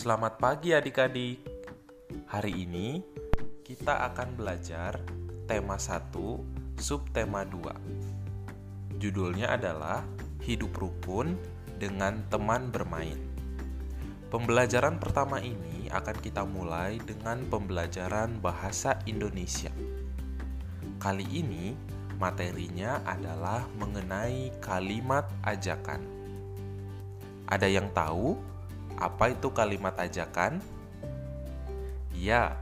Selamat pagi adik-adik. Hari ini kita akan belajar tema 1, subtema 2. Judulnya adalah Hidup Rukun dengan Teman Bermain. Pembelajaran pertama ini akan kita mulai dengan pembelajaran bahasa Indonesia. Kali ini materinya adalah mengenai kalimat ajakan. Ada yang tahu apa itu kalimat ajakan? Ya,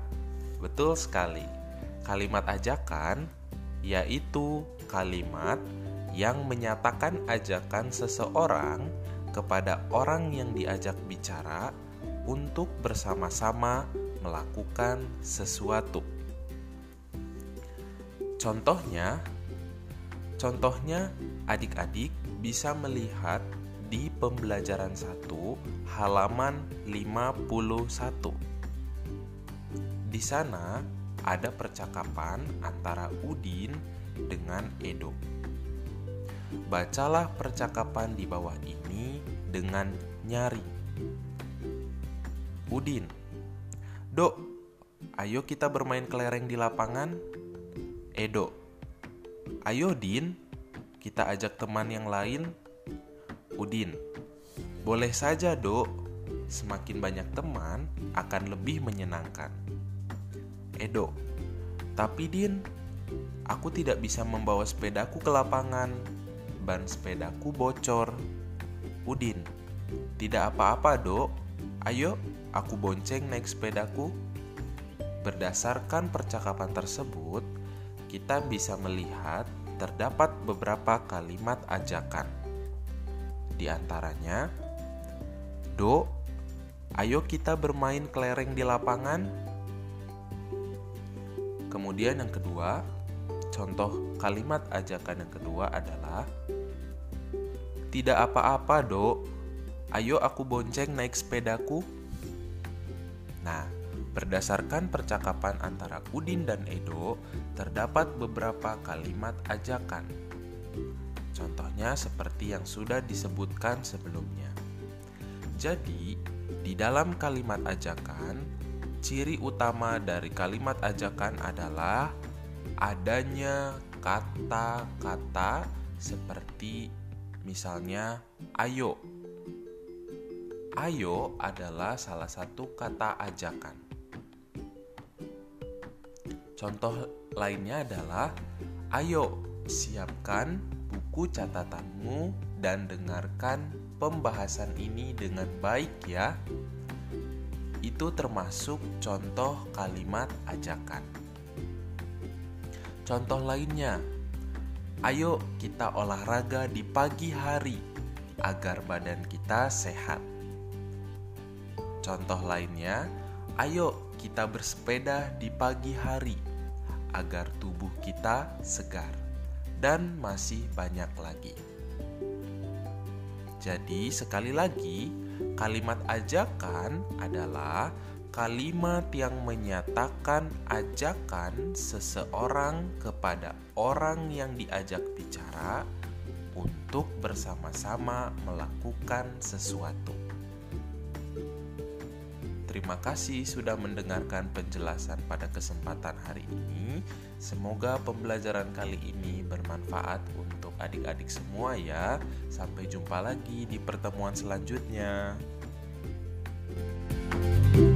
betul sekali. Kalimat ajakan yaitu kalimat yang menyatakan ajakan seseorang kepada orang yang diajak bicara untuk bersama-sama melakukan sesuatu. Contohnya, contohnya adik-adik bisa melihat di pembelajaran 1 halaman 51. Di sana ada percakapan antara Udin dengan Edo. Bacalah percakapan di bawah ini dengan nyari. Udin, Dok, ayo kita bermain kelereng di lapangan. Edo, ayo Din, kita ajak teman yang lain Udin, boleh saja dok, semakin banyak teman akan lebih menyenangkan. Edo, tapi Din, aku tidak bisa membawa sepedaku ke lapangan. Ban sepedaku bocor. Udin, tidak apa-apa dok, ayo aku bonceng naik sepedaku. Berdasarkan percakapan tersebut, kita bisa melihat terdapat beberapa kalimat ajakan di antaranya, Do, ayo kita bermain kelereng di lapangan. Kemudian yang kedua, contoh kalimat ajakan yang kedua adalah Tidak apa-apa, Do. Ayo aku bonceng naik sepedaku. Nah, berdasarkan percakapan antara Udin dan Edo, terdapat beberapa kalimat ajakan. Contohnya seperti yang sudah disebutkan sebelumnya. Jadi, di dalam kalimat ajakan, ciri utama dari kalimat ajakan adalah adanya kata-kata seperti misalnya ayo. Ayo adalah salah satu kata ajakan. Contoh lainnya adalah ayo siapkan buku catatanmu dan dengarkan pembahasan ini dengan baik ya. Itu termasuk contoh kalimat ajakan. Contoh lainnya, ayo kita olahraga di pagi hari agar badan kita sehat. Contoh lainnya, ayo kita bersepeda di pagi hari agar tubuh kita segar dan masih banyak lagi. Jadi, sekali lagi, kalimat ajakan adalah kalimat yang menyatakan ajakan seseorang kepada orang yang diajak bicara untuk bersama-sama melakukan sesuatu. Terima kasih sudah mendengarkan penjelasan pada kesempatan hari ini. Semoga pembelajaran kali ini bermanfaat untuk adik-adik semua ya. Sampai jumpa lagi di pertemuan selanjutnya. thank you